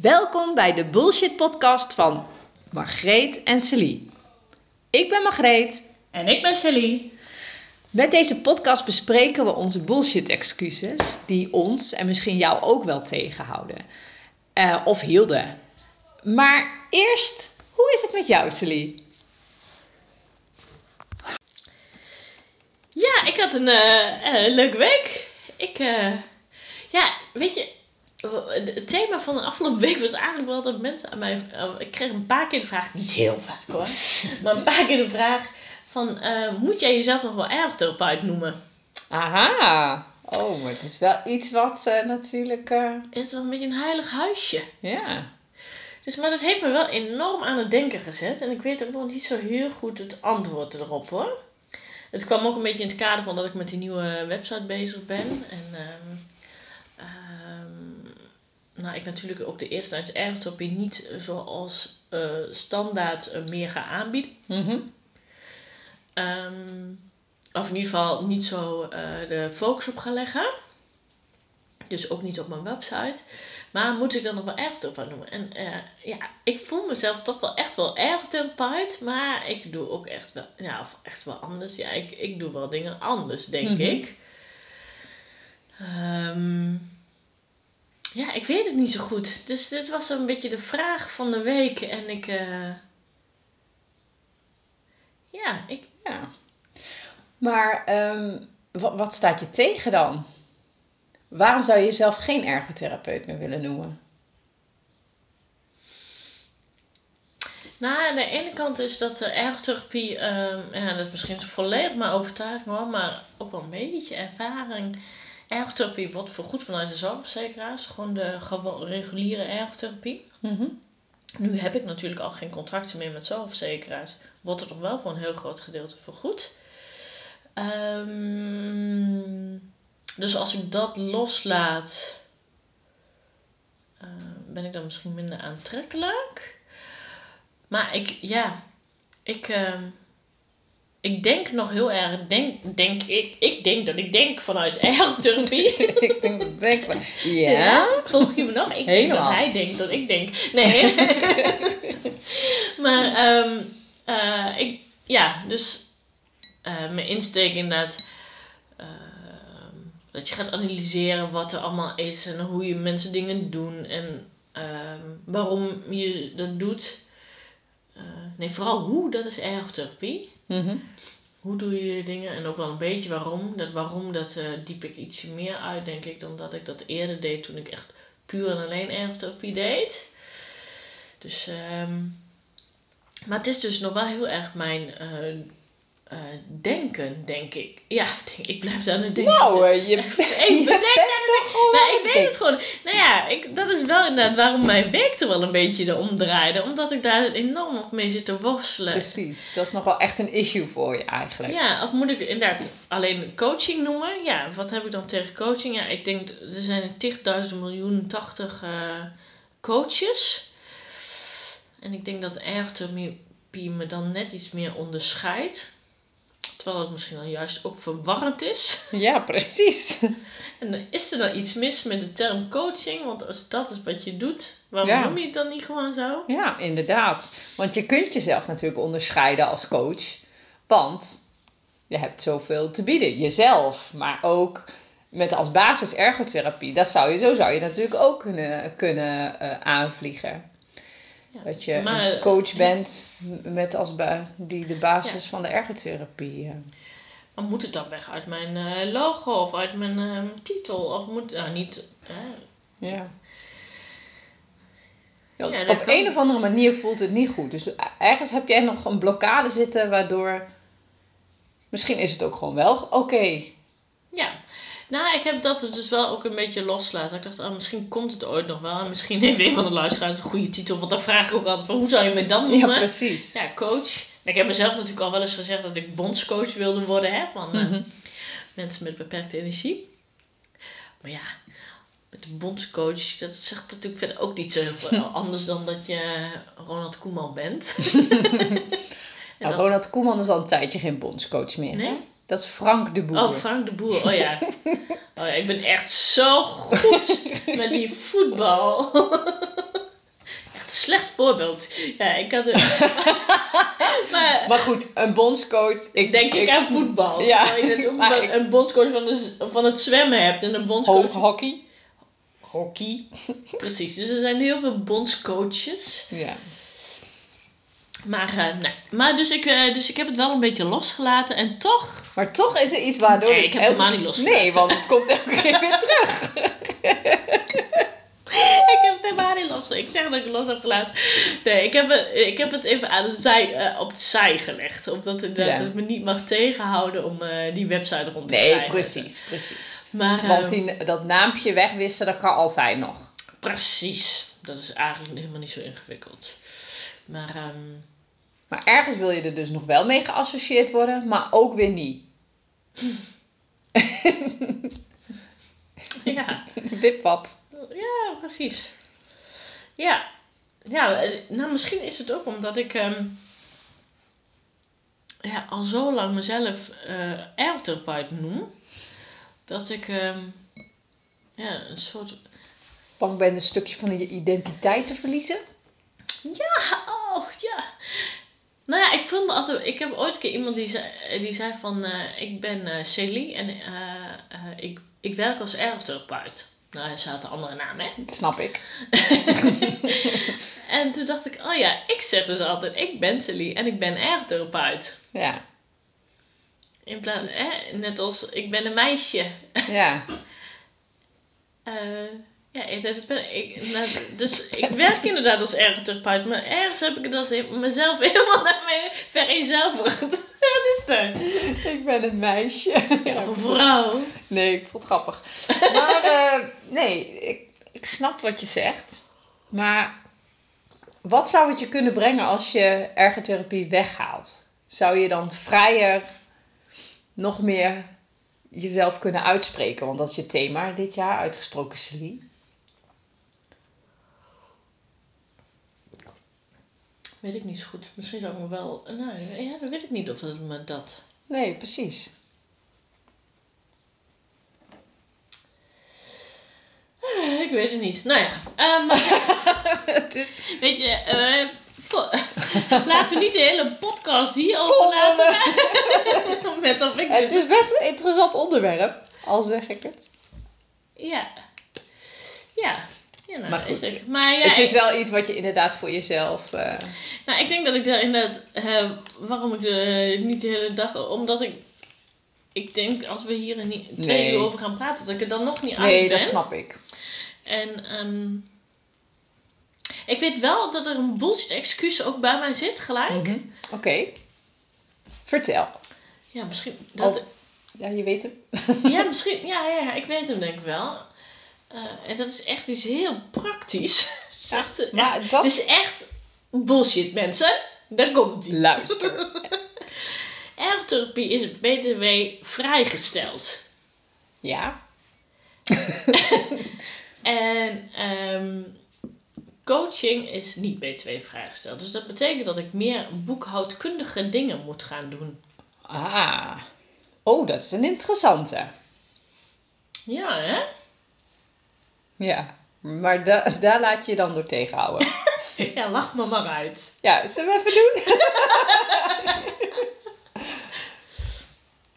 Welkom bij de Bullshit Podcast van Margreet en Celie. Ik ben Margreet. En ik ben Celie. Met deze podcast bespreken we onze bullshit-excuses die ons en misschien jou ook wel tegenhouden. Eh, of hielden. Maar eerst, hoe is het met jou, Celie? Ja, ik had een eh, leuke week. Ik, eh, ja, weet je, het thema van de afgelopen week was eigenlijk wel dat mensen aan mij. oh, ik kreeg een paar keer de vraag, niet heel vaak hoor, maar een paar keer de vraag: van, eh, moet jij jezelf nog wel ergotherapeut noemen? Aha. Oh, maar het is wel iets wat eh, natuurlijk... eh, Het is wel een beetje een heilig huisje. ja. Dus, maar dat heeft me wel enorm aan het denken gezet. En ik weet ook nog niet zo heel goed het antwoord erop hoor. Het kwam ook een beetje in het kader van dat ik met die nieuwe website bezig ben. En ehm, nou, ik natuurlijk ook de eerste lijns ergotherapie niet zoals eh, standaard eh, meer ga aanbieden. Mhm. Ehm, of in ieder geval niet zo eh, de focus op ga leggen. Dus ook niet op mijn website. Maar moet ik dan nog wel ergotherapeut noemen? En eh, ja, ik voel mezelf toch wel echt wel ergotherapeut. Maar ik doe ook echt wel, ja, of echt wel anders. Ja, ik, ik doe wel dingen anders, denk Mhm. ik. Ehm, ja, ik weet het niet zo goed. Dus dit was een beetje de vraag van de week. En ik, eh, ja, ik, Ja. Maar ehm, wat, wat staat je tegen dan? Waarom zou je jezelf geen ergotherapeut meer willen noemen? Nou, aan de ene kant is dat de ergotherapie, ehm, ja, dat is misschien volledig mijn overtuiging hoor, maar ook wel een beetje ervaring. Ergotherapie wordt vergoed vanuit de zorgverzekeraars, gewoon de reguliere ergotherapie. Nu heb ik natuurlijk al geen contracten meer met zorgverzekeraars, wordt het nog wel voor een heel groot gedeelte vergoed. Ehm, dus als ik dat loslaat, eh, ben ik dan misschien minder aantrekkelijk. Maar ik, ja, ik, ehm, ik denk nog heel erg, denk, denk ik, ik denk dat ik denk vanuit ergotherapie. ik denk, denk maar. Ja? Ja, volg je me nog? Ik denk Helemaal. dat hij denkt dat ik denk. Nee. maar, ehm, eh, ik, ja, dus eh, mijn insteek inderdaad. ehm, dat je gaat analyseren wat er allemaal is en hoe je mensen dingen doen en ehm, waarom je dat doet. Eh, nee, vooral hoe, dat is ergotherapie. Mhm. Hoe doe je dingen en ook wel een beetje waarom. Dat waarom, dat eh, diep ik ietsje meer uit, denk ik, dan dat ik dat eerder deed toen ik echt puur en alleen ergotherapie deed. Dus, ehm, maar het is dus nog wel heel erg mijn eh, eh, denken, denk ik. Ja, ik blijf aan het denken. Nou, eh, je, ik je bent toch nou, ik weet het gewoon. Nou ja, ik, dat is wel inderdaad waarom mijn week er wel een beetje erom draaide. Omdat ik daar enorm nog mee zit te worstelen. Precies, dat is nog wel echt een issue voor je eigenlijk. Ja, of moet ik inderdaad alleen coaching noemen? Ja, wat heb ik dan tegen coaching? Ja, ik denk, er zijn tigduizend miljoen, tachtig eh, coaches. En ik denk dat ergotherapie me dan net iets meer onderscheidt. Terwijl het misschien dan juist ook verwarrend is. Ja, precies. En is er dan iets mis met de term coaching? Want als dat is wat je doet, waarom Ja. noem je het dan niet gewoon zo? Ja, inderdaad. Want je kunt jezelf natuurlijk onderscheiden als coach. Want je hebt zoveel te bieden. Jezelf, maar ook met als basis ergotherapie. Dat zou je, zo zou je natuurlijk ook kunnen, kunnen eh, aanvliegen. Ja, Dat je maar- een coach bent met als die de basis van de ergotherapie. Maar moet het dan weg uit mijn eh, logo of uit mijn ehm, titel? Of moet, nou niet... Ja. Ja, op kan. een of andere manier voelt het niet goed. Dus ergens heb jij nog een blokkade zitten waardoor. Misschien is het ook gewoon wel oké. Ja, nou, ik heb dat dus wel ook een beetje loslaten. Ik dacht, ah, misschien komt het ooit nog wel. En misschien heeft een van de luisteraars een goede titel. Want dan vraag ik ook altijd van, hoe zou je me dan Ja, noemen? precies. Ja, coach. Ik heb mezelf natuurlijk al wel eens gezegd dat ik bondscoach wilde worden, hè. Van eh, Mhm. mensen met beperkte energie. Maar ja, met een bondscoach, dat zegt natuurlijk verder ook niet zo heel anders dan dat je Ronald Koeman bent. En Nou, Ronald Koeman is al een tijdje geen bondscoach meer. Nee? Dat is Frank de Boer. Oh, Frank de Boer. Oh ja. Oh ja, ik ben echt zo goed met die voetbal. slecht voorbeeld. Ja, ik had... maar, Maar goed, een bondscoach. Ik denk ik aan voetbal. Ja. Terwijl je net ook Maar ik- een bondscoach van, de, van het zwemmen hebt. En een bondscoach... hockey. Hockey. Precies. Dus er zijn heel veel bondscoaches. Ja. Maar, eh, nee. maar dus, ik, eh, dus ik heb het wel een beetje losgelaten. En toch... Maar toch is er iets waardoor Nee, ik heb het helemaal niet losgelaten. Nee, want het komt elke keer weer terug. Ik heb het helemaal niet los. Ik zeg dat ik het los heb gelaten. Nee, ik heb, het- ik heb het even aan de zij, eh, op de zij gelegd. Omdat het, Ja. het me niet mag tegenhouden om die website rond te Nee, krijgen. precies, precies. Maar, Want eh, die, dat naampje wegwissen, dat kan altijd nog. precies. Dat is eigenlijk helemaal niet zo ingewikkeld. Maar ehm, Maar ergens wil je er dus nog wel mee geassocieerd worden, maar ook weer niet. ja, Wipwap. ja, precies. Ja. ja, eh, nou misschien is het ook omdat ik ehm, ja, al zo lang mezelf ergotherapeut noem. Dat ik ehm, ja, een soort Bang ben een stukje van je identiteit te verliezen. Ja, oh ja. Nou ja, ik vond altijd, ik heb ooit een keer iemand die zei, die zei van, eh, ik ben eh Celie en eh, ik, ik werk als ergotherapeut. Nou, er zaten andere namen, hè. Dat snap ik. En toen dacht ik, oh ja, ik zeg dus altijd, ik ben Celie en ik ben ergotherapeut. Ja. In plaats, hè, net als, ik ben een meisje. Ja. Ja, dat ben ik. nou, dus ik werk inderdaad als ergotherapeut, maar ergens heb ik dat mezelf helemaal daarmee vereenzelvigd. Wat is dat? Ik ben een meisje. Of een vrouw. Nee, ik vond het grappig. Maar eh, nee, ik, ik snap wat je zegt. Maar wat zou het je kunnen brengen als je ergotherapie weghaalt? Zou je dan vrijer nog meer jezelf kunnen uitspreken? Want dat is je thema dit jaar, uitgesproken Celie. Weet ik niet zo goed. Misschien zou ik me wel. Nou, ja, dan weet ik niet of het me dat. Nee, precies. Eh, Ik weet het niet. Nou ja. ehm, het is weet je, eh, vo- laten we niet de hele podcast hier Vol over laten. Met of ik. Het is best een interessant onderwerp, al zeg ik het. Ja. Ja. Ja, nou, Maar is goed. het. Maar ja, het is ik- wel iets wat je inderdaad voor jezelf... eh, Nou, ik denk dat ik daar inderdaad, eh, waarom ik eh, niet de hele dag, omdat ik, ik denk als we hier een, twee Nee. uur over gaan praten, dat ik er dan nog niet uit nee, ben. dat snap ik. En ehm, ik weet wel dat er een bullshit excuus ook bij mij zit, gelijk. Mhm. Oké. Vertel. Ja, misschien, dat, Oh. Ja, je weet het. ja, misschien, ja, ja, ja, ik weet hem denk ik wel. Eh, en dat is echt iets heel praktisch. Het is echt, dat- is echt bullshit, mensen. Daar komt ie. Luister. Ergotherapie is BTW vrijgesteld. ja. En ehm, coaching is niet BTW vrijgesteld. Dus dat betekent dat ik meer boekhoudkundige dingen moet gaan doen. Ah. Oh, dat is een interessante. Ja, hè? Ja. Maar da- daar laat je je dan door tegenhouden. Ja, lach me maar uit. ja, zullen we even doen?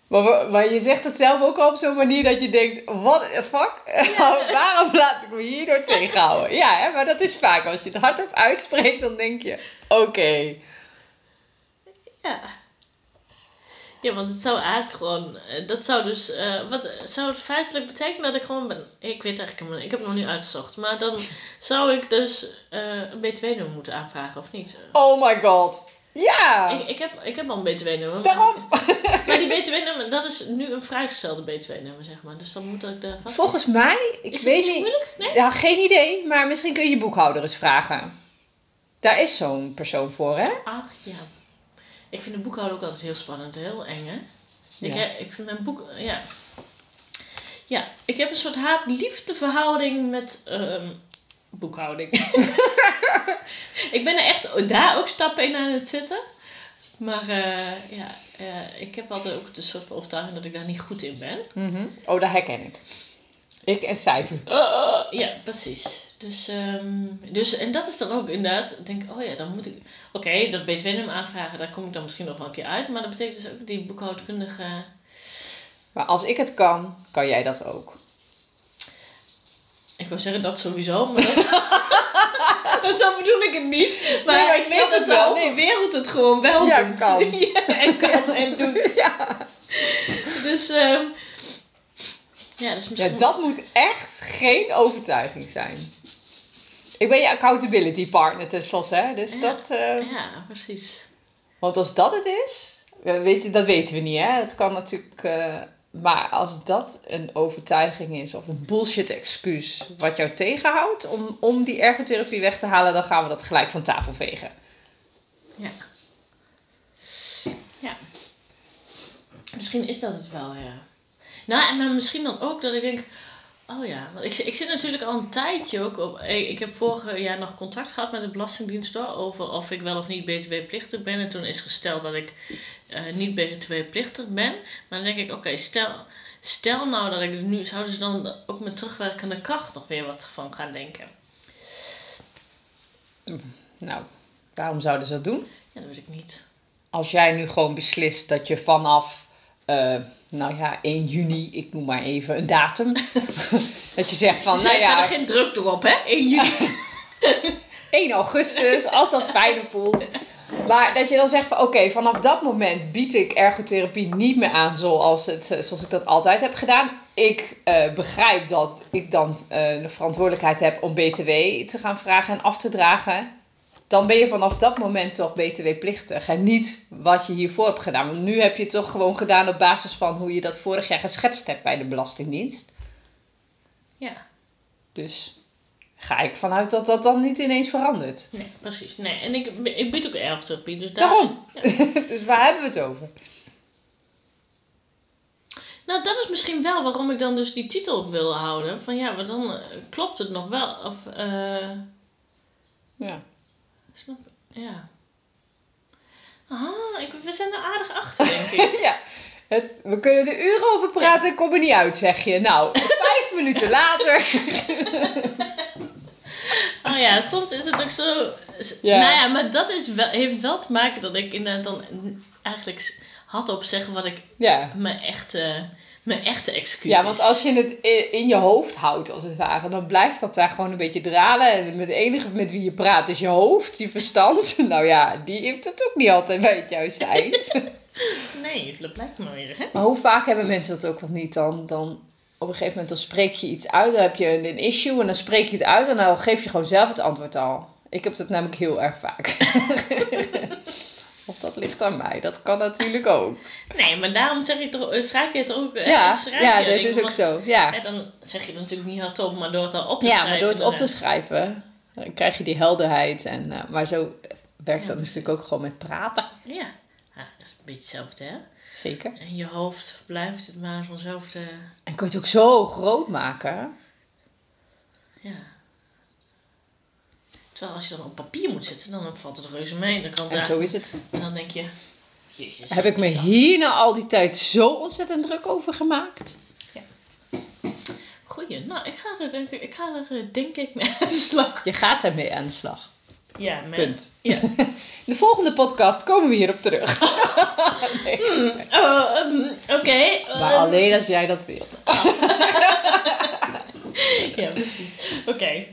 maar, maar je zegt het zelf ook al op zo'n manier dat je denkt, what the fuck? Waarom laat ik me hierdoor tegenhouden? Ja, hè? maar dat is vaak. Als je het hardop uitspreekt, dan denk je, oké. Ja. Ja, want het zou eigenlijk gewoon... eh, Dat zou dus... eh, wat zou het feitelijk betekenen dat ik gewoon ben... Ik weet eigenlijk helemaal niet. Ik heb het nog niet uitgezocht. Maar dan zou ik dus eh, een BTW-nummer moeten aanvragen, of niet? Oh my god. Ja. Ik, ik, heb, ik heb al een BTW-nummer. Daarom. Maar die BTW-nummer, dat is nu een vrijgestelde BTW-nummer, zeg maar. Dus dan moet ik daar vast... Volgens mij, ik is weet niet. moeilijk? Nee? Ja, geen idee, maar misschien kun je je boekhouder eens vragen. Daar is zo'n persoon voor, hè? Ach, ja. Ik vind de boekhouden ook altijd heel spannend, heel eng, hè? Ik, Ja. he- ik vind mijn boek... Ja. Ja, ik heb een soort haat-liefde verhouding met ehm, boekhouding. ik ben er echt daar ook stappen in aan het zetten. Maar eh, ja, eh, ik heb altijd ook de soort van overtuiging dat ik daar niet goed in ben. Mhm. Oh, dat herken ik. Ik en cijfer. Ja, precies. Dus, ehm, dus, en dat is dan ook inderdaad, ik denk, oh ja, dan moet ik, oké, dat B2-nummer aanvragen, daar kom ik dan misschien nog wel een keer uit, maar dat betekent dus ook die boekhoudkundige, Maar als ik het kan, kan jij dat ook. ik wil zeggen dat sowieso, maar dat, dat zo bedoel ik het niet. Maar Nee, maar ik ik snap weet het het wel. Nee, wereld het gewoon wel Ja, doet. kan. Ja, en kan en doet. Ja. Dus, ehm ja, misschien... dat moet echt geen overtuiging zijn. Ik ben je accountability partner tenslotte, hè? Dus Ja. dat... eh, Ja, precies. Want als dat het is, we weten, dat weten we niet, hè? Het kan natuurlijk. eh, maar als dat een overtuiging is of een bullshit excuus wat jou tegenhoudt om, om die ergotherapie weg te halen, dan gaan we dat gelijk van tafel vegen. Ja. Ja. Misschien is dat het wel, ja. Nou, en maar misschien dan ook dat ik denk... Oh ja, want ik, zit- ik zit natuurlijk al een tijdje ook op... Ik, ik heb vorig jaar nog contact gehad met de Belastingdienst hoor, over of ik wel of niet btw-plichtig ben. En toen is gesteld dat ik eh, niet btw-plichtig ben. Maar dan denk ik, oké, stel, stel nou dat ik nu... Zouden ze dan ook met terugwerkende kracht nog weer wat van gaan denken? Nou, waarom zouden ze dat doen? Ja, dat weet ik niet. Als jij nu gewoon beslist dat je vanaf, eh, nou ja, 1 juni, ik noem maar even een datum, dat je zegt van, Dus nou ja, verder geen druk erop, hè? 1 juni. 1 augustus, als dat fijner voelt. Maar dat je dan zegt van oké, vanaf dat moment bied ik ergotherapie niet meer aan zoals, het, eh, zoals ik dat altijd heb gedaan. Ik eh, begrijp dat ik dan eh, de verantwoordelijkheid heb om BTW te gaan vragen en af te dragen. Dan ben je vanaf dat moment toch BTW-plichtig. En niet wat je hiervoor hebt gedaan. Want nu heb je het toch gewoon gedaan op basis van hoe je dat vorig jaar geschetst hebt bij de Belastingdienst. Ja. Dus ga ik vanuit dat dat dan niet ineens verandert. Nee, precies. Nee, en ik, ik bied ook ergotherapie, dus daar... Daarom. Ja. dus waar hebben we het over? Nou, dat is misschien wel waarom ik dan dus die titel ook wil houden. Van ja, maar dan eh, klopt het nog wel. Of, eh Ja. Snap Ja. Ah, ik, we zijn er aardig achter, denk ik. ja. Het, we kunnen er uren over praten, ik kom er niet uit, zeg je. Nou, vijf minuten later. Oh ja, soms is het ook zo... Ja. Nou ja, maar dat is wel, heeft wel te maken dat ik inderdaad dan eigenlijk had op zeggen wat ik Ja. mijn echte, mijn echte excuus ja, want als je het in je hoofd houdt, als het ware, dan blijft dat daar gewoon een beetje dralen. En het enige met wie je praat is je hoofd, je verstand. Nou ja, die heeft het ook niet altijd bij het juiste eind. Nee, dat blijkt maar weer, hè? Maar hoe vaak hebben mensen dat ook wel niet dan? Dan op een gegeven moment dan spreek je iets uit, dan heb je een, een issue en dan spreek je het uit en dan geef je gewoon zelf het antwoord al. Ik heb dat namelijk heel erg vaak. Of dat ligt aan mij, dat kan natuurlijk ook. Nee, maar daarom zeg je toch, eh, schrijf je het ook. eh, Ja, schrijf ja dat is ook want- zo. Ja, dan zeg je het natuurlijk niet hardop, maar door het al op te ja schrijven. maar door het op te schrijven dan krijg je die helderheid. En, eh, maar zo werkt dat Ja. natuurlijk ook gewoon met praten. eh, Ja, ja dat is een beetje hetzelfde, hè? Zeker. En je hoofd blijft het maar vanzelf te... En kun je het ook zo groot maken. Ja. Terwijl als je dan op papier moet zetten, dan valt het reuze mee. Dan, kan En daar- zo is het. en dan denk je, jezus. Heb ik me hier na al die tijd zo ontzettend druk over gemaakt? Goeie, nou, ik ga er denk ik, ik ga er eh, denk ik mee aan de slag. Je gaat ermee aan de slag. Ja. Punt. Ja. In de volgende podcast komen we hierop terug. Nee. Oh, ehm, oké. Maar ehm, alleen als jij dat wilt. Ja, precies. Oké.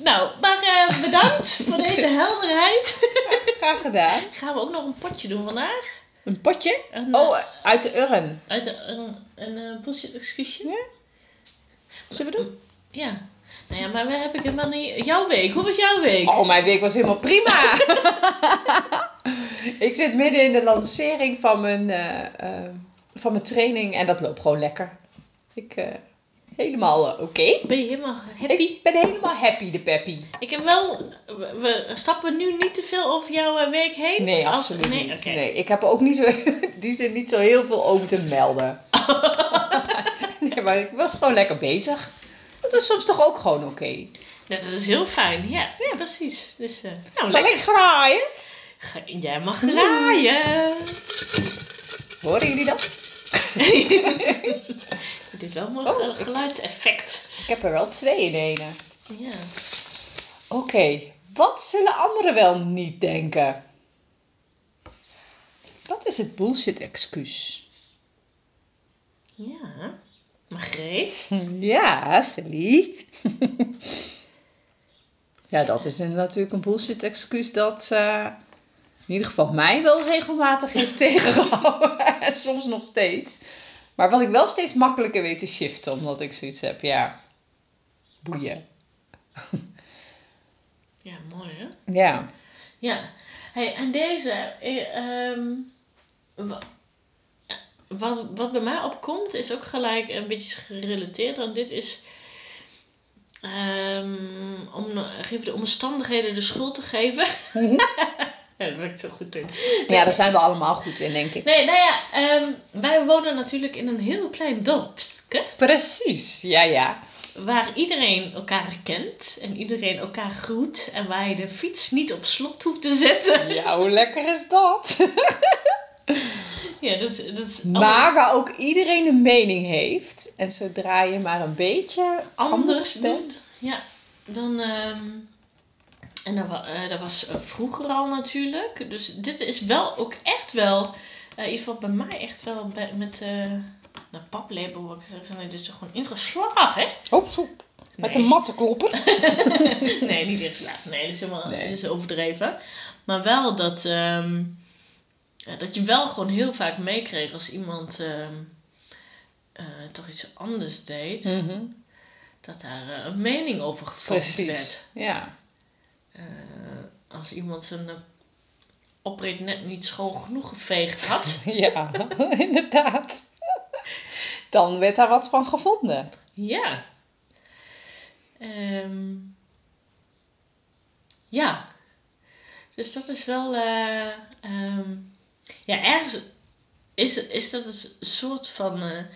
Nou, maar eh, bedankt voor deze helderheid. Graag gedaan. Gaan we ook nog een potje doen vandaag? Een potje? Een, Oh, uit de urn. Uit de, een, een eh, bullshit excuusje? Zullen we doen? Ja. Nou ja, maar we hebben helemaal niet... Jouw week, hoe was jouw week? Oh, mijn week was helemaal prima. ik zit midden in de lancering van mijn, eh, eh, van mijn training en dat loopt gewoon lekker. Ik eh, helemaal eh, oké. Ben je helemaal happy? Ik ben helemaal happy, de peppy. Ik heb wel... We, stappen we nu niet te veel over jouw eh, week heen? Nee, Als- absoluut nee, niet. Nee, ik heb er ook niet zo, die zin niet zo heel veel over te melden. nee, maar ik was gewoon lekker bezig. Dat is soms toch ook gewoon oké. Dat is heel fijn. Ja, ja precies. Dus, eh, nou, Zal lekker. ik graaien? Ga- Jij mag graaien. Horen jullie dat? Dit wel mooi Oh, ik- geluidseffect. Ik heb er wel twee in ene. Ja. Oké, wat zullen anderen wel niet denken? Wat is het bullshit-excuus? Ja. Margreet? Ja, Sally. ja, dat is een, natuurlijk een bullshit-excuus dat eh, in ieder geval mij wel regelmatig heeft tegengehouden. En soms nog steeds. Maar wat ik wel steeds makkelijker weet te shiften, omdat ik zoiets heb, ja, boeien. Ja, mooi hè? Ja. Ja. Hey, en deze, eh, ehm, wa- wat, wat bij mij opkomt, is ook gelijk een beetje gerelateerd aan dit is. ehm, om geef de omstandigheden de schuld te geven. ja, dat werkt zo goed in. ja, daar zijn we allemaal goed in, denk ik. Nee, nou ja, ehm, wij wonen natuurlijk in een heel klein dorpje. Precies, ja, ja. Waar iedereen elkaar kent en iedereen elkaar groet. En waar je de fiets niet op slot hoeft te zetten. Ja, hoe lekker is dat? Ja, dat is Maar waar ook iedereen een mening heeft. En zodra je maar een beetje anders anders bent. Ja, dan. ehm, en dat, eh, dat was eh, vroeger al natuurlijk. Dus dit is wel ook echt wel. eh iets wat bij mij echt wel bij- met. nou, paplepel, wat ik zeggen. Nee, dit is er gewoon ingeslagen, hè? Oh, zo. Met Nee. een mattenklopper. nee, niet ingeslagen. Nee, dat is helemaal Nee. dat is overdreven. Maar wel dat. ehm, ja, dat je wel gewoon heel vaak meekreeg als iemand. ehm, eh, toch iets anders deed. Mhm. Dat daar een mening over gevormd werd. Ja. Eh, als iemand zijn eh, oprit net niet schoon genoeg geveegd had. ja, inderdaad. Dan werd daar wat van gevonden. ja. Ehm, ja. Dus dat is wel. eh, ehm, ja, ergens is, is dat een soort van.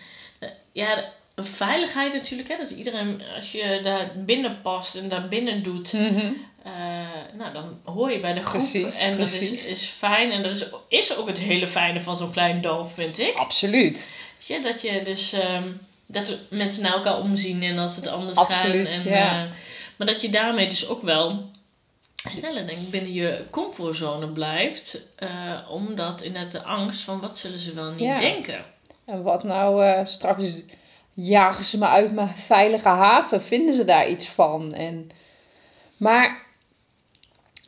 ja, een veiligheid natuurlijk. Hè? Dat iedereen, als je daar binnen past en daar binnen doet. Eh, nou, dan hoor je bij de groep. Precies, en dat is, is fijn. En dat is, is ook het hele fijne van zo'n klein dorp, vind ik. Absoluut. Je, dat je dus... ehm, dat mensen naar elkaar omzien en als het anders Absoluut, gaat. En, ja. eh, maar dat je daarmee dus ook wel sneller denk ik binnen je comfortzone blijft. eh, omdat inderdaad de angst van wat zullen ze wel niet Ja. denken. En wat nou straks jagen ze me uit mijn veilige haven? Vinden ze daar iets van? En, maar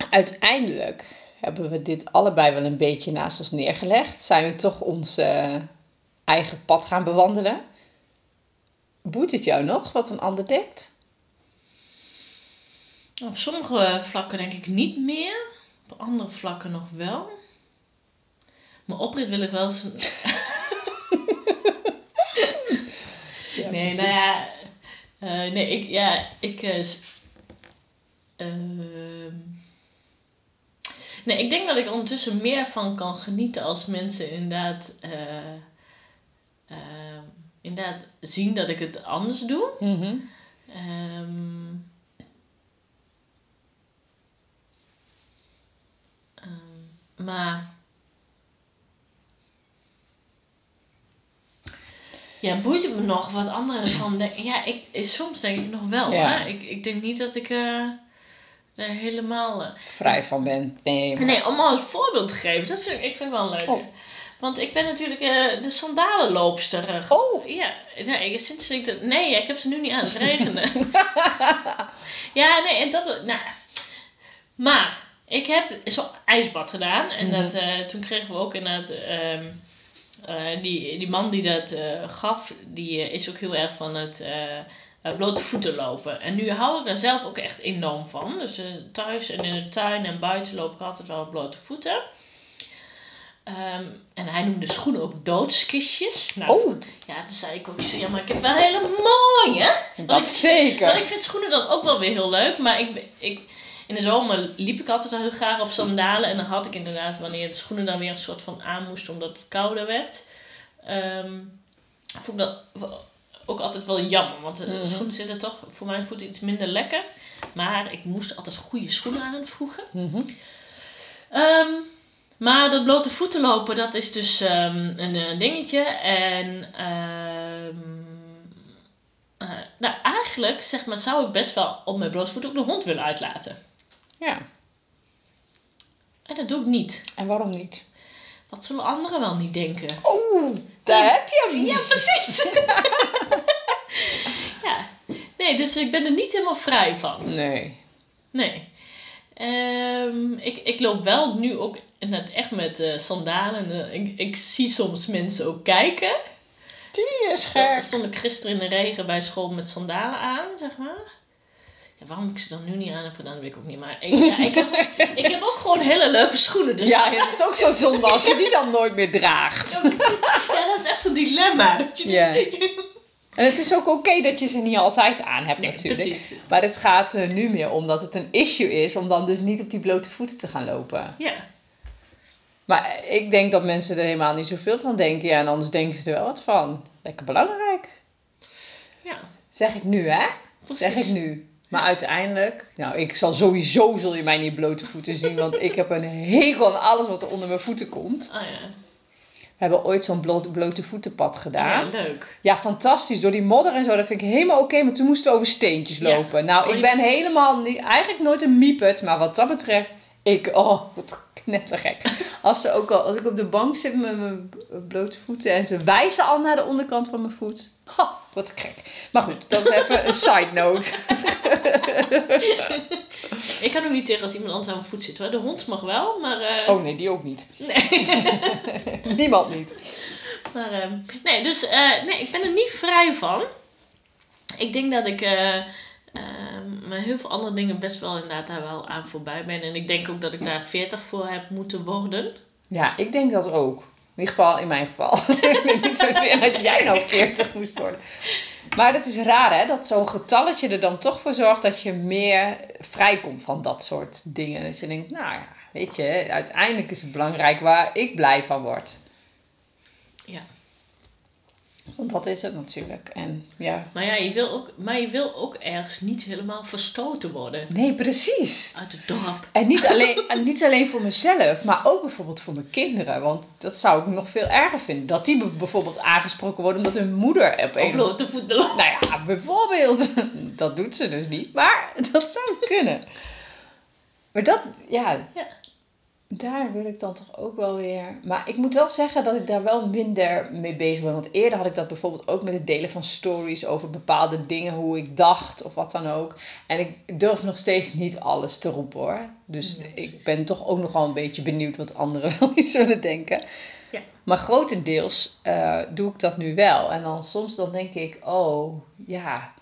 uiteindelijk hebben we dit allebei wel een beetje naast ons neergelegd. Zijn we toch ons eh, eigen pad gaan bewandelen? Boeit het jou nog wat een ander denkt? Op sommige vlakken denk ik niet meer. Op andere vlakken nog wel. Mijn oprit wil ik wel eens... nee, nou ja... eh, nee, ik... Ja, ik... eh, ehm, nee, ik denk dat ik ondertussen meer van kan genieten als mensen inderdaad... eh, ehm, inderdaad zien dat ik het anders doe. Mhm. Ehm, maar. Ja, boeit het me nog wat anderen ervan denken? Ja, ik, eh, soms denk ik nog wel. Ja. Hè? Ik, ik denk niet dat ik er helemaal. eh, Vrij van bent. Nee, maar- Nee, om al een voorbeeld te geven, dat vind ik, ik vind wel leuk. Oh. Want ik ben natuurlijk de sandalenloopster. Oh, ja, nee, ik- sinds ik dat. Nee, ik heb ze nu niet aan. Het regenen. ja, nee, en dat. Nou, maar ik heb zo'n ijsbad gedaan. En Mhm. dat, toen kregen we ook inderdaad. ehm eh, die, die man die dat eh, gaf, die eh, is ook heel erg van het. blote voeten lopen. En nu hou ik daar zelf ook echt enorm van. Dus thuis en in de tuin en buiten loop ik altijd wel op blote voeten. Ehm, en hij noemde schoenen ook doodskistjes. Nou, oh ja, toen zei ik ook, ja, maar ik heb wel hele mooie. dat ik- zeker. Want ik vind schoenen dan ook wel weer heel leuk. Maar ik, ik, in de zomer liep ik altijd al heel graag op sandalen. En dan had ik inderdaad, wanneer de schoenen dan weer een soort van aan moesten, omdat het kouder werd. ehm, vond ik dat ook altijd wel jammer. Want de Mhm. schoenen zitten toch voor mijn voeten iets minder lekker. Maar ik moest altijd goede schoenen aan vroegen. Mhm. Ehm, maar dat blote voeten lopen, dat is dus ehm, een, eh, dingetje. En eh, nou, eigenlijk zeg maar, zou ik best wel op mijn blote voet ook de hond willen uitlaten. Ja. En dat doe ik niet. En waarom niet? Wat zullen anderen wel niet denken? Oeh, daar heb je hem. Ja, precies. ja. Nee, dus ik ben er niet helemaal vrij van. Nee. Nee. Ehm, ik, ik loop wel nu ook net echt met eh, sandalen. en, eh, ik, ik zie soms mensen ook kijken. Die is gek. Stond ik gisteren in de regen bij school met sandalen aan, zeg maar. Waarom ik ze dan nu niet aan heb gedaan, weet ik ook niet. Maar ik, ja, ik, heb, ik heb ook gewoon hele leuke schoenen. Dus Ja, het is ook zo zonde als je die dan nooit meer draagt. ja, dat is echt zo'n dilemma. Dat je Ja. En het is ook oké dat je ze niet altijd aan hebt Nee, natuurlijk. precies. Maar het gaat er nu meer om dat het een issue is om dan dus niet op die blote voeten te gaan lopen. Ja. Maar ik denk dat mensen er helemaal niet zoveel van denken. Ja, en anders denken ze er wel wat van. Lekker belangrijk. Ja, Zeg ik nu, hè? Zeg ik nu. Maar uiteindelijk, nou, ik zal sowieso, zul je mij niet blote voeten zien, want ik heb een hekel aan alles wat er onder mijn voeten komt. Ah ja. We hebben ooit zo'n blote, blote voetenpad Ja, gedaan. leuk. Ja, fantastisch. Door die modder en zo, dat vind ik helemaal oké. maar toen moesten we over steentjes Ja. lopen. Nou, Oh, ik die- ben helemaal niet, eigenlijk nooit een miepet. Maar wat dat betreft, ik, oh, wat knettergek. Als, ze ook al, als ik op de bank zit met mijn blote voeten en ze wijzen al naar de onderkant van mijn voet. Ha, wat gek. Maar goed, dat is even een side note. Ik kan ook niet tegen als iemand anders aan mijn voet zit hoor. De hond mag wel, maar. eh, Oh nee, die ook niet. Nee. Niemand niet. Maar, ehm, nee, dus eh, nee, ik ben er niet vrij van. Ik denk dat ik eh, ehm, met heel veel andere dingen best wel inderdaad daar wel aan voorbij ben. En ik denk ook dat ik daar 40 voor heb moeten worden. Ja, ik denk dat ook. In ieder geval, in mijn geval. niet zozeer dat jij nou 40 moest worden. Maar dat is raar, hè? Dat zo'n getalletje er dan toch voor zorgt dat je meer vrijkomt van dat soort dingen. Dat je denkt, nou ja, weet je, uiteindelijk is het belangrijk waar ik blij van word. Ja. Want dat is het natuurlijk. En ja. Maar ja, je wil ook, maar je wil ook ergens niet helemaal verstoten worden Nee, precies. uit het dorp. En niet alleen, en niet alleen voor mezelf, maar ook bijvoorbeeld voor mijn kinderen. Want dat zou ik nog veel erger vinden. Dat die bijvoorbeeld aangesproken worden omdat hun moeder op een voeten. Nou ja, bijvoorbeeld. Dat doet ze dus niet. Maar dat zou kunnen. Maar dat, ja, Ja. Daar wil ik dan toch ook wel weer. Maar ik moet wel zeggen dat ik daar wel minder mee bezig ben. Want eerder had ik dat bijvoorbeeld ook met het delen van stories over bepaalde dingen, hoe ik dacht of wat dan ook. En ik durf nog steeds niet alles te roepen hoor. Dus ik ben toch ook nog wel een beetje benieuwd wat anderen wel niet zullen denken. Ja. Maar grotendeels eh, doe ik dat nu wel. En dan soms dan denk ik, oh ja,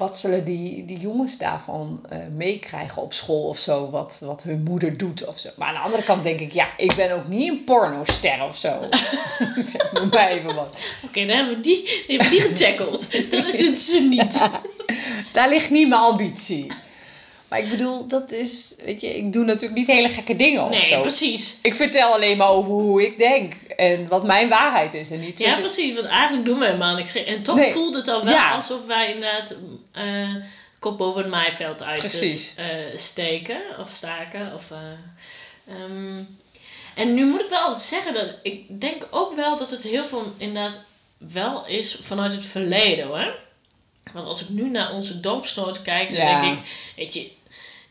wat zullen die, die jongens daarvan eh, meekrijgen op school of zo, wat, wat hun moeder doet of zo. Maar aan de andere kant denk ik, ja, ik ben ook niet een pornoster of zo. Noem maar even wat. Oké, dan hebben we die, die, hebben we die getackled. Dat is het ze niet. Daar ligt niet mijn ambitie. Maar ik bedoel, dat is, weet je, ik doe natuurlijk niet hele gekke dingen of Nee, zo. precies. Ik vertel alleen maar over hoe ik denk en wat mijn waarheid is en niet Ja, precies. Want eigenlijk doen we helemaal niks. En toch Nee. voelt het al wel Ja. alsof wij inderdaad eh kop boven het maaiveld uit eh, steken of staken. Of, eh, ehm, en nu moet ik wel zeggen dat ik denk ook wel dat het heel veel inderdaad wel is vanuit het verleden hoor. Want als ik nu naar onze dorpsnoot kijk, dan Ja. denk ik, weet je,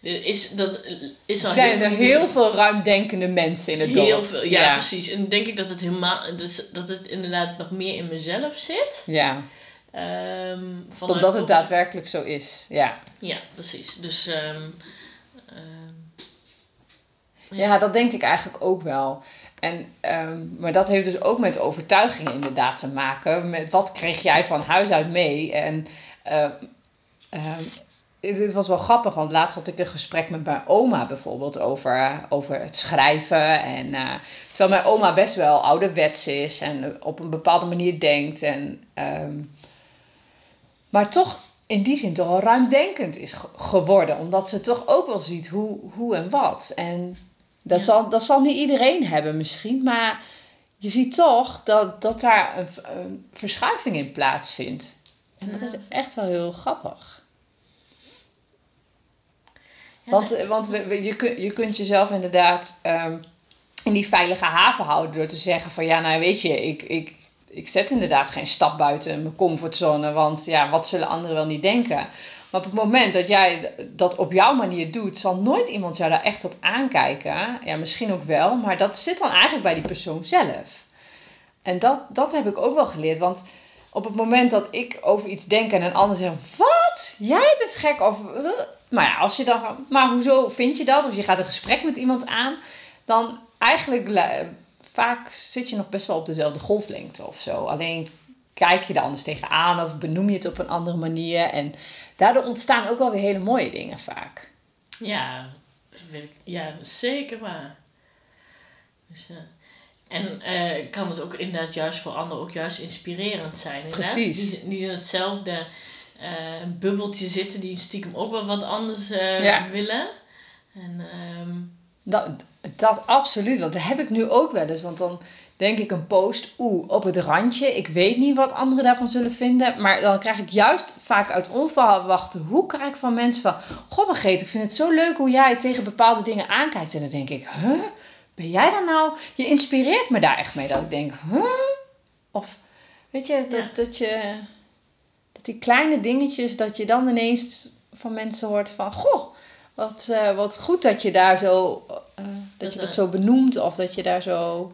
is, dat is Er al zijn er heel, heel veel ruimdenkende mensen in het dorp. heel veel. Ja, precies. En denk ik dat het helemaal, dus dat het inderdaad nog meer in mezelf zit. Ja, Ehm vanuit omdat het daadwerkelijk zo is. Ja. Ja, precies. Dus ehm, ehm, Ja, dat denk ik eigenlijk ook wel. En, ehm, maar dat heeft dus ook met overtuigingen inderdaad te maken. Met wat kreeg jij van huis uit mee? En ehm, ehm, dit was wel grappig, want laatst had ik een gesprek met mijn oma bijvoorbeeld over, over het schrijven. En, eh, terwijl mijn oma best wel ouderwets is en op een bepaalde manier denkt. En, ehm, maar toch in die zin toch wel ruimdenkend is ge- geworden. Omdat ze toch ook wel ziet hoe, hoe en wat. En dat, Ja. zal, dat zal niet iedereen hebben misschien. Maar je ziet toch dat, dat daar een, een verschuiving in plaatsvindt. En dat is echt wel heel grappig. Want, want we, we- je, kun, je kunt jezelf inderdaad ehm, in die veilige haven houden door te zeggen van ja, nou weet je, ik, ik ik zet inderdaad geen stap buiten mijn comfortzone, want ja, wat zullen anderen wel niet denken? Maar op het moment dat jij dat op jouw manier doet, zal nooit iemand jou daar echt op aankijken. Ja, misschien ook wel, maar dat zit dan eigenlijk bij die persoon zelf. En dat, dat heb ik ook wel geleerd, want op het moment dat ik over iets denk en een ander zegt: Wat? Jij bent gek? Of, maar ja, als je dan. Maar hoezo vind je dat? Of je gaat een gesprek met iemand aan, dan eigenlijk. Vaak zit je nog best wel op dezelfde golflengte of zo. Alleen kijk je er anders tegenaan of benoem je het op een andere manier. En daardoor ontstaan ook wel weer hele mooie dingen vaak. Ja, ja zeker waar. Dus, uh, en uh, kan het ook inderdaad juist voor anderen ook juist inspirerend zijn. Inderdaad. Precies. Die, die in hetzelfde uh, bubbeltje zitten, die stiekem ook wel wat anders uh, willen. En, um... dat, dat absoluut, want dat heb ik nu ook wel eens. Want dan denk ik een post, oeh, op het randje. Ik weet niet wat anderen daarvan zullen vinden. Maar dan krijg ik juist vaak uit onverwachte hoe krijg ik van mensen van... Goh, Margreet, ik vind het zo leuk hoe jij tegen bepaalde dingen aankijkt. En dan denk ik, huh? Ben jij dan nou... Je inspireert me daar echt mee. Dat ik denk, huh? Of, weet je, dat, dat je... Dat die kleine dingetjes, dat je dan ineens van mensen hoort van... Goh, wat, uh, wat goed dat je daar zo... Uh, dat je dat zo benoemt of dat je daar zo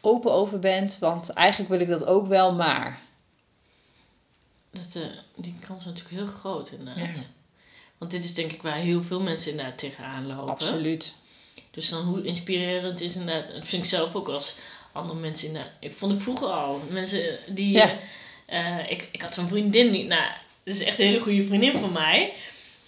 open over bent. Want eigenlijk wil ik dat ook wel, maar. Dat, uh, die kans is natuurlijk heel groot inderdaad. Want dit is denk ik waar heel veel mensen inderdaad tegenaan lopen. Absoluut. Dus dan hoe inspirerend is inderdaad. Dat vind ik zelf ook als andere mensen inderdaad. Ik vond ik vroeger al. Mensen die. Ja. Uh, ik, ik had zo'n vriendin die. Nou, dat is echt een hele goede vriendin van mij.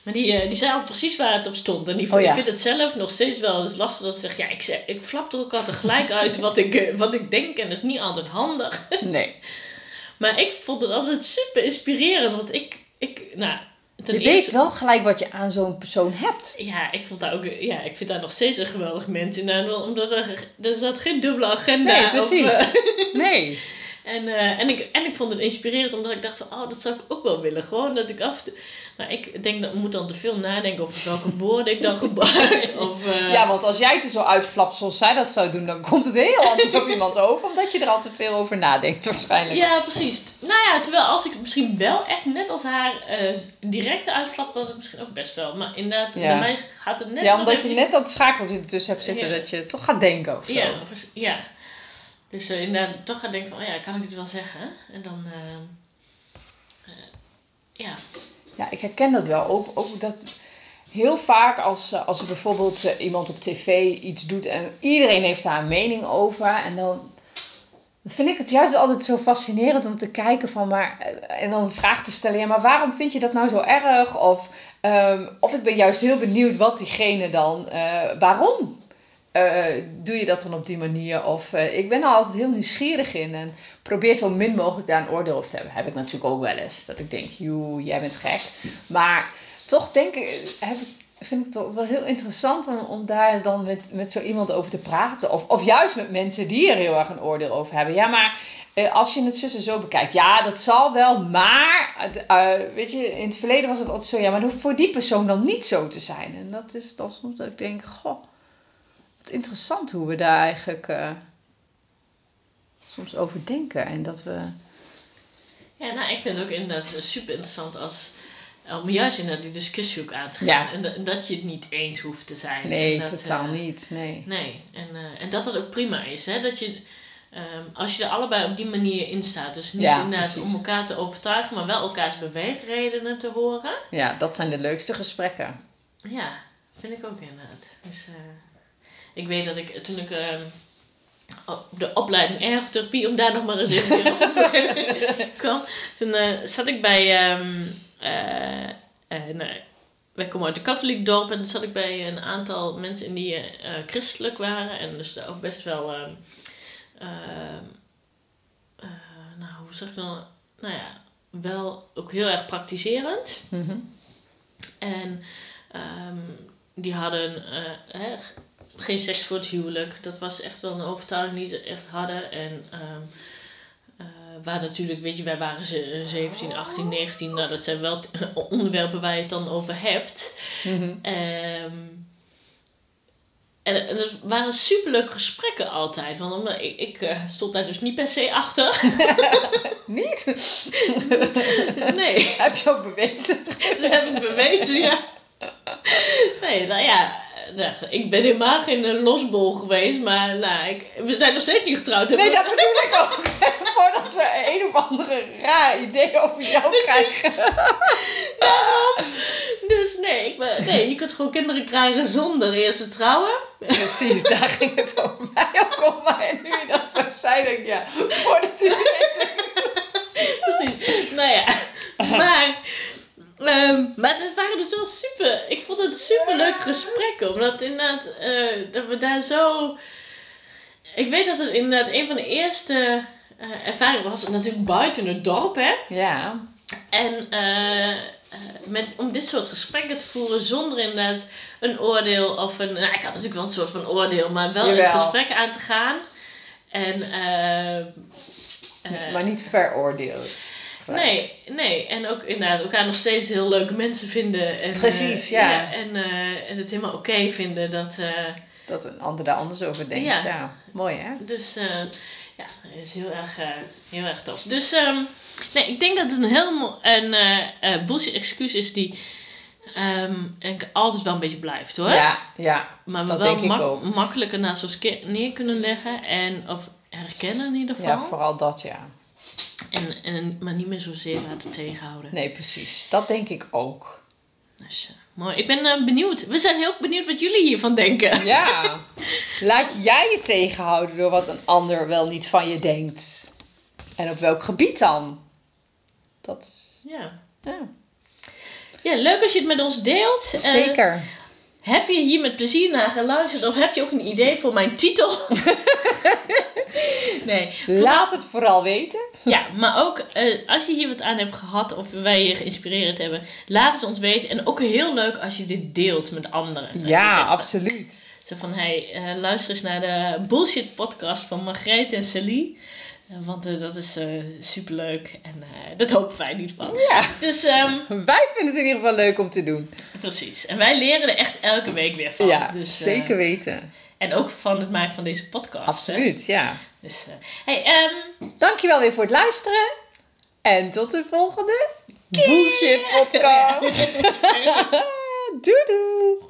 Maar die, uh, die zei al precies waar het op stond. En die oh, ja. vindt het zelf nog steeds wel eens lastig dat ze zegt... Ja, ik, ik flap er ook altijd gelijk uit wat ik, uh, wat ik denk. En dat is niet altijd handig. Nee. maar ik vond het altijd super inspirerend. Want ik... ik nou, ten je eerste, weet wel gelijk wat je aan zo'n persoon hebt. Ja, ik, vond daar ook, ja, ik vind daar nog steeds een geweldig mens in. Omdat er, er zat geen dubbele agenda. Nee, precies. Of, uh, nee. En, uh, en, ik, en ik vond het inspirerend omdat ik dacht, oh, dat zou ik ook wel willen. Gewoon dat ik af Maar ik denk dat ik moet dan te veel nadenken over welke woorden ik dan gebruik. Of, uh... Ja, want als jij het er zo uitflapt zoals zij dat zou doen, dan komt het heel anders op iemand over. Omdat je er al te veel over nadenkt waarschijnlijk. Ja, precies. Nou ja, terwijl als ik misschien wel echt net als haar uh, direct uitflap, dat is misschien ook best wel. Maar inderdaad, ja. bij mij gaat het net... Ja, omdat je net dat schakels tussen hebt zitten, dat je toch gaat denken of zo. Ja, ja. Dus uh, inderdaad toch gaan denken van, oh ja, kan ik dit wel zeggen? En dan, uh, uh, ja. Ja, ik herken dat wel. Ook, ook dat heel vaak als, als er bijvoorbeeld iemand op tv iets doet en iedereen heeft daar een mening over. En dan vind ik het juist altijd zo fascinerend om te kijken van, maar, en dan een vraag te stellen, ja, maar waarom vind je dat nou zo erg? Of, um, of ik ben juist heel benieuwd wat diegene dan, waarom uh, doe je dat dan op die manier? Of uh, ik ben er altijd heel nieuwsgierig in en probeer zo min mogelijk daar een oordeel over te hebben. Heb ik natuurlijk ook wel eens. Dat ik denk, joe, jij bent gek. Maar toch denk ik, heb ik, vind ik het wel heel interessant om, om daar dan met, met zo iemand over te praten. Of, of juist met mensen die er heel erg een oordeel over hebben. Ja, maar uh, als je het zussen zo bekijkt, ja, dat zal wel, maar weet je, in het verleden was het altijd zo, ja, maar voor die persoon dan niet zo te zijn. En dat is dan soms dat ik denk, goh interessant hoe we daar eigenlijk uh, soms over denken. En dat we. Ja, nou, ik vind het ook inderdaad super interessant als, om juist inderdaad die discussie ook aan te gaan. Ja. En, dat je het niet eens hoeft te zijn. Nee, dat, totaal uh, niet. Nee. Nee, en, uh, en dat dat ook prima is. Hè? Dat je, um, als je er allebei op die manier in staat. Dus niet ja, inderdaad precies. om elkaar te overtuigen, maar wel elkaars beweegredenen te horen. Ja, dat zijn de leukste gesprekken. Ja, vind ik ook inderdaad. Dus, ik weet dat ik toen ik uh, op de opleiding ergotherapie, om daar nog maar eens even op te beginnen, kwam, toen uh, zat ik bij. Um, nee, wij komen uit een katholiek dorp en toen zat ik bij een aantal mensen in die christelijk waren en dus ook best wel. Ehm, nou, hoe zeg ik dan? Nou ja, wel ook heel erg praktiserend. Mm -hmm. En um, die hadden uh, geen seks voor het huwelijk. Dat was echt wel een overtuiging die ze echt hadden. En um, uh, waar natuurlijk, weet je, wij waren 17, 18, 19. Nou, dat zijn wel onderwerpen waar je het dan over hebt. Mm -hmm. um, en, en het waren superleuke gesprekken altijd. Want omdat ik, ik eh, stond daar dus niet per se achter. Niet? nee, Heb je ook bewezen? dat heb ik bewezen, ja. Nee, nou ja, nou, ik ben helemaal geen eh, losbol geweest, maar nou, ik, we zijn nog steeds niet getrouwd. Nee, dat bedoel ik ook. Voordat we een of andere raar idee over jou krijgen. Dus nee, ik ben, nee, je kunt gewoon kinderen krijgen zonder eerst te trouwen. Precies, daar ging het over mij ook om. Maar nu je dat zo zei, denk ik, ja, voordat iedereen Precies. nou ja, maar, ehm, maar het waren dus wel super, ik vond het super leuke gesprekken. Omdat inderdaad, eh, dat we daar zo, ik weet dat het inderdaad een van de eerste eh, ervaringen was, natuurlijk buiten het dorp hè. Ja, En eh, met, om dit soort gesprekken te voeren zonder inderdaad een oordeel of een. Nou, ik had natuurlijk wel een soort van oordeel, maar wel Jawel. het gesprek aan te gaan. En. maar niet veroordeeld. Nee, nee. En ook inderdaad elkaar nog steeds heel leuke mensen vinden. En, Precies, eh, ja. en, eh, en het helemaal oké vinden dat. eh, Dat een ander daar anders over denkt. Ja. Ja, mooi hè? dus ja, dat is heel erg, heel erg tof. Dus ehm, nee, ik denk dat het een heel een bullshit excuus is die. ehm, ik altijd wel een beetje blijft hoor. Ja, ja. maar we dat wel denk ik mak- ook. makkelijker naast ons neer kunnen leggen. En, of herkennen in ieder geval. Ja, vooral dat ja. En, en, maar niet meer zozeer laten tegenhouden. Nee, precies. Dat denk ik ook. Dus, mooi. Ik ben eh, benieuwd. We zijn heel benieuwd wat jullie hiervan denken. Ja. Laat jij je tegenhouden door wat een ander wel niet van je denkt. En op welk gebied dan? Dat is... Ja. Ja, ja, leuk als je het met ons deelt. Eh, zeker. Heb je hier met plezier naar geluisterd of heb je ook een idee voor mijn titel? nee. Laat het vooral weten. Ja, maar ook eh, als je hier wat aan hebt gehad of wij je geïnspireerd hebben, laat het ons weten. En ook heel leuk als je dit deelt met anderen. Ja, zegt, absoluut. Zo van, hey, eh, luister eens naar de bullshit podcast van Margreet en Celie. Want eh, dat is eh superleuk en eh, dat hopen wij in ieder geval. Ja. Dus ehm, Wij vinden het in ieder geval leuk om te doen. precies. En wij leren er echt elke week weer van. Ja, dus, zeker weten. En ook van het maken van deze podcast. hè. Absoluut, ja. Dus, hey, ehm, Dankjewel weer voor het luisteren. En tot de volgende Bullshit podcast. doei doei.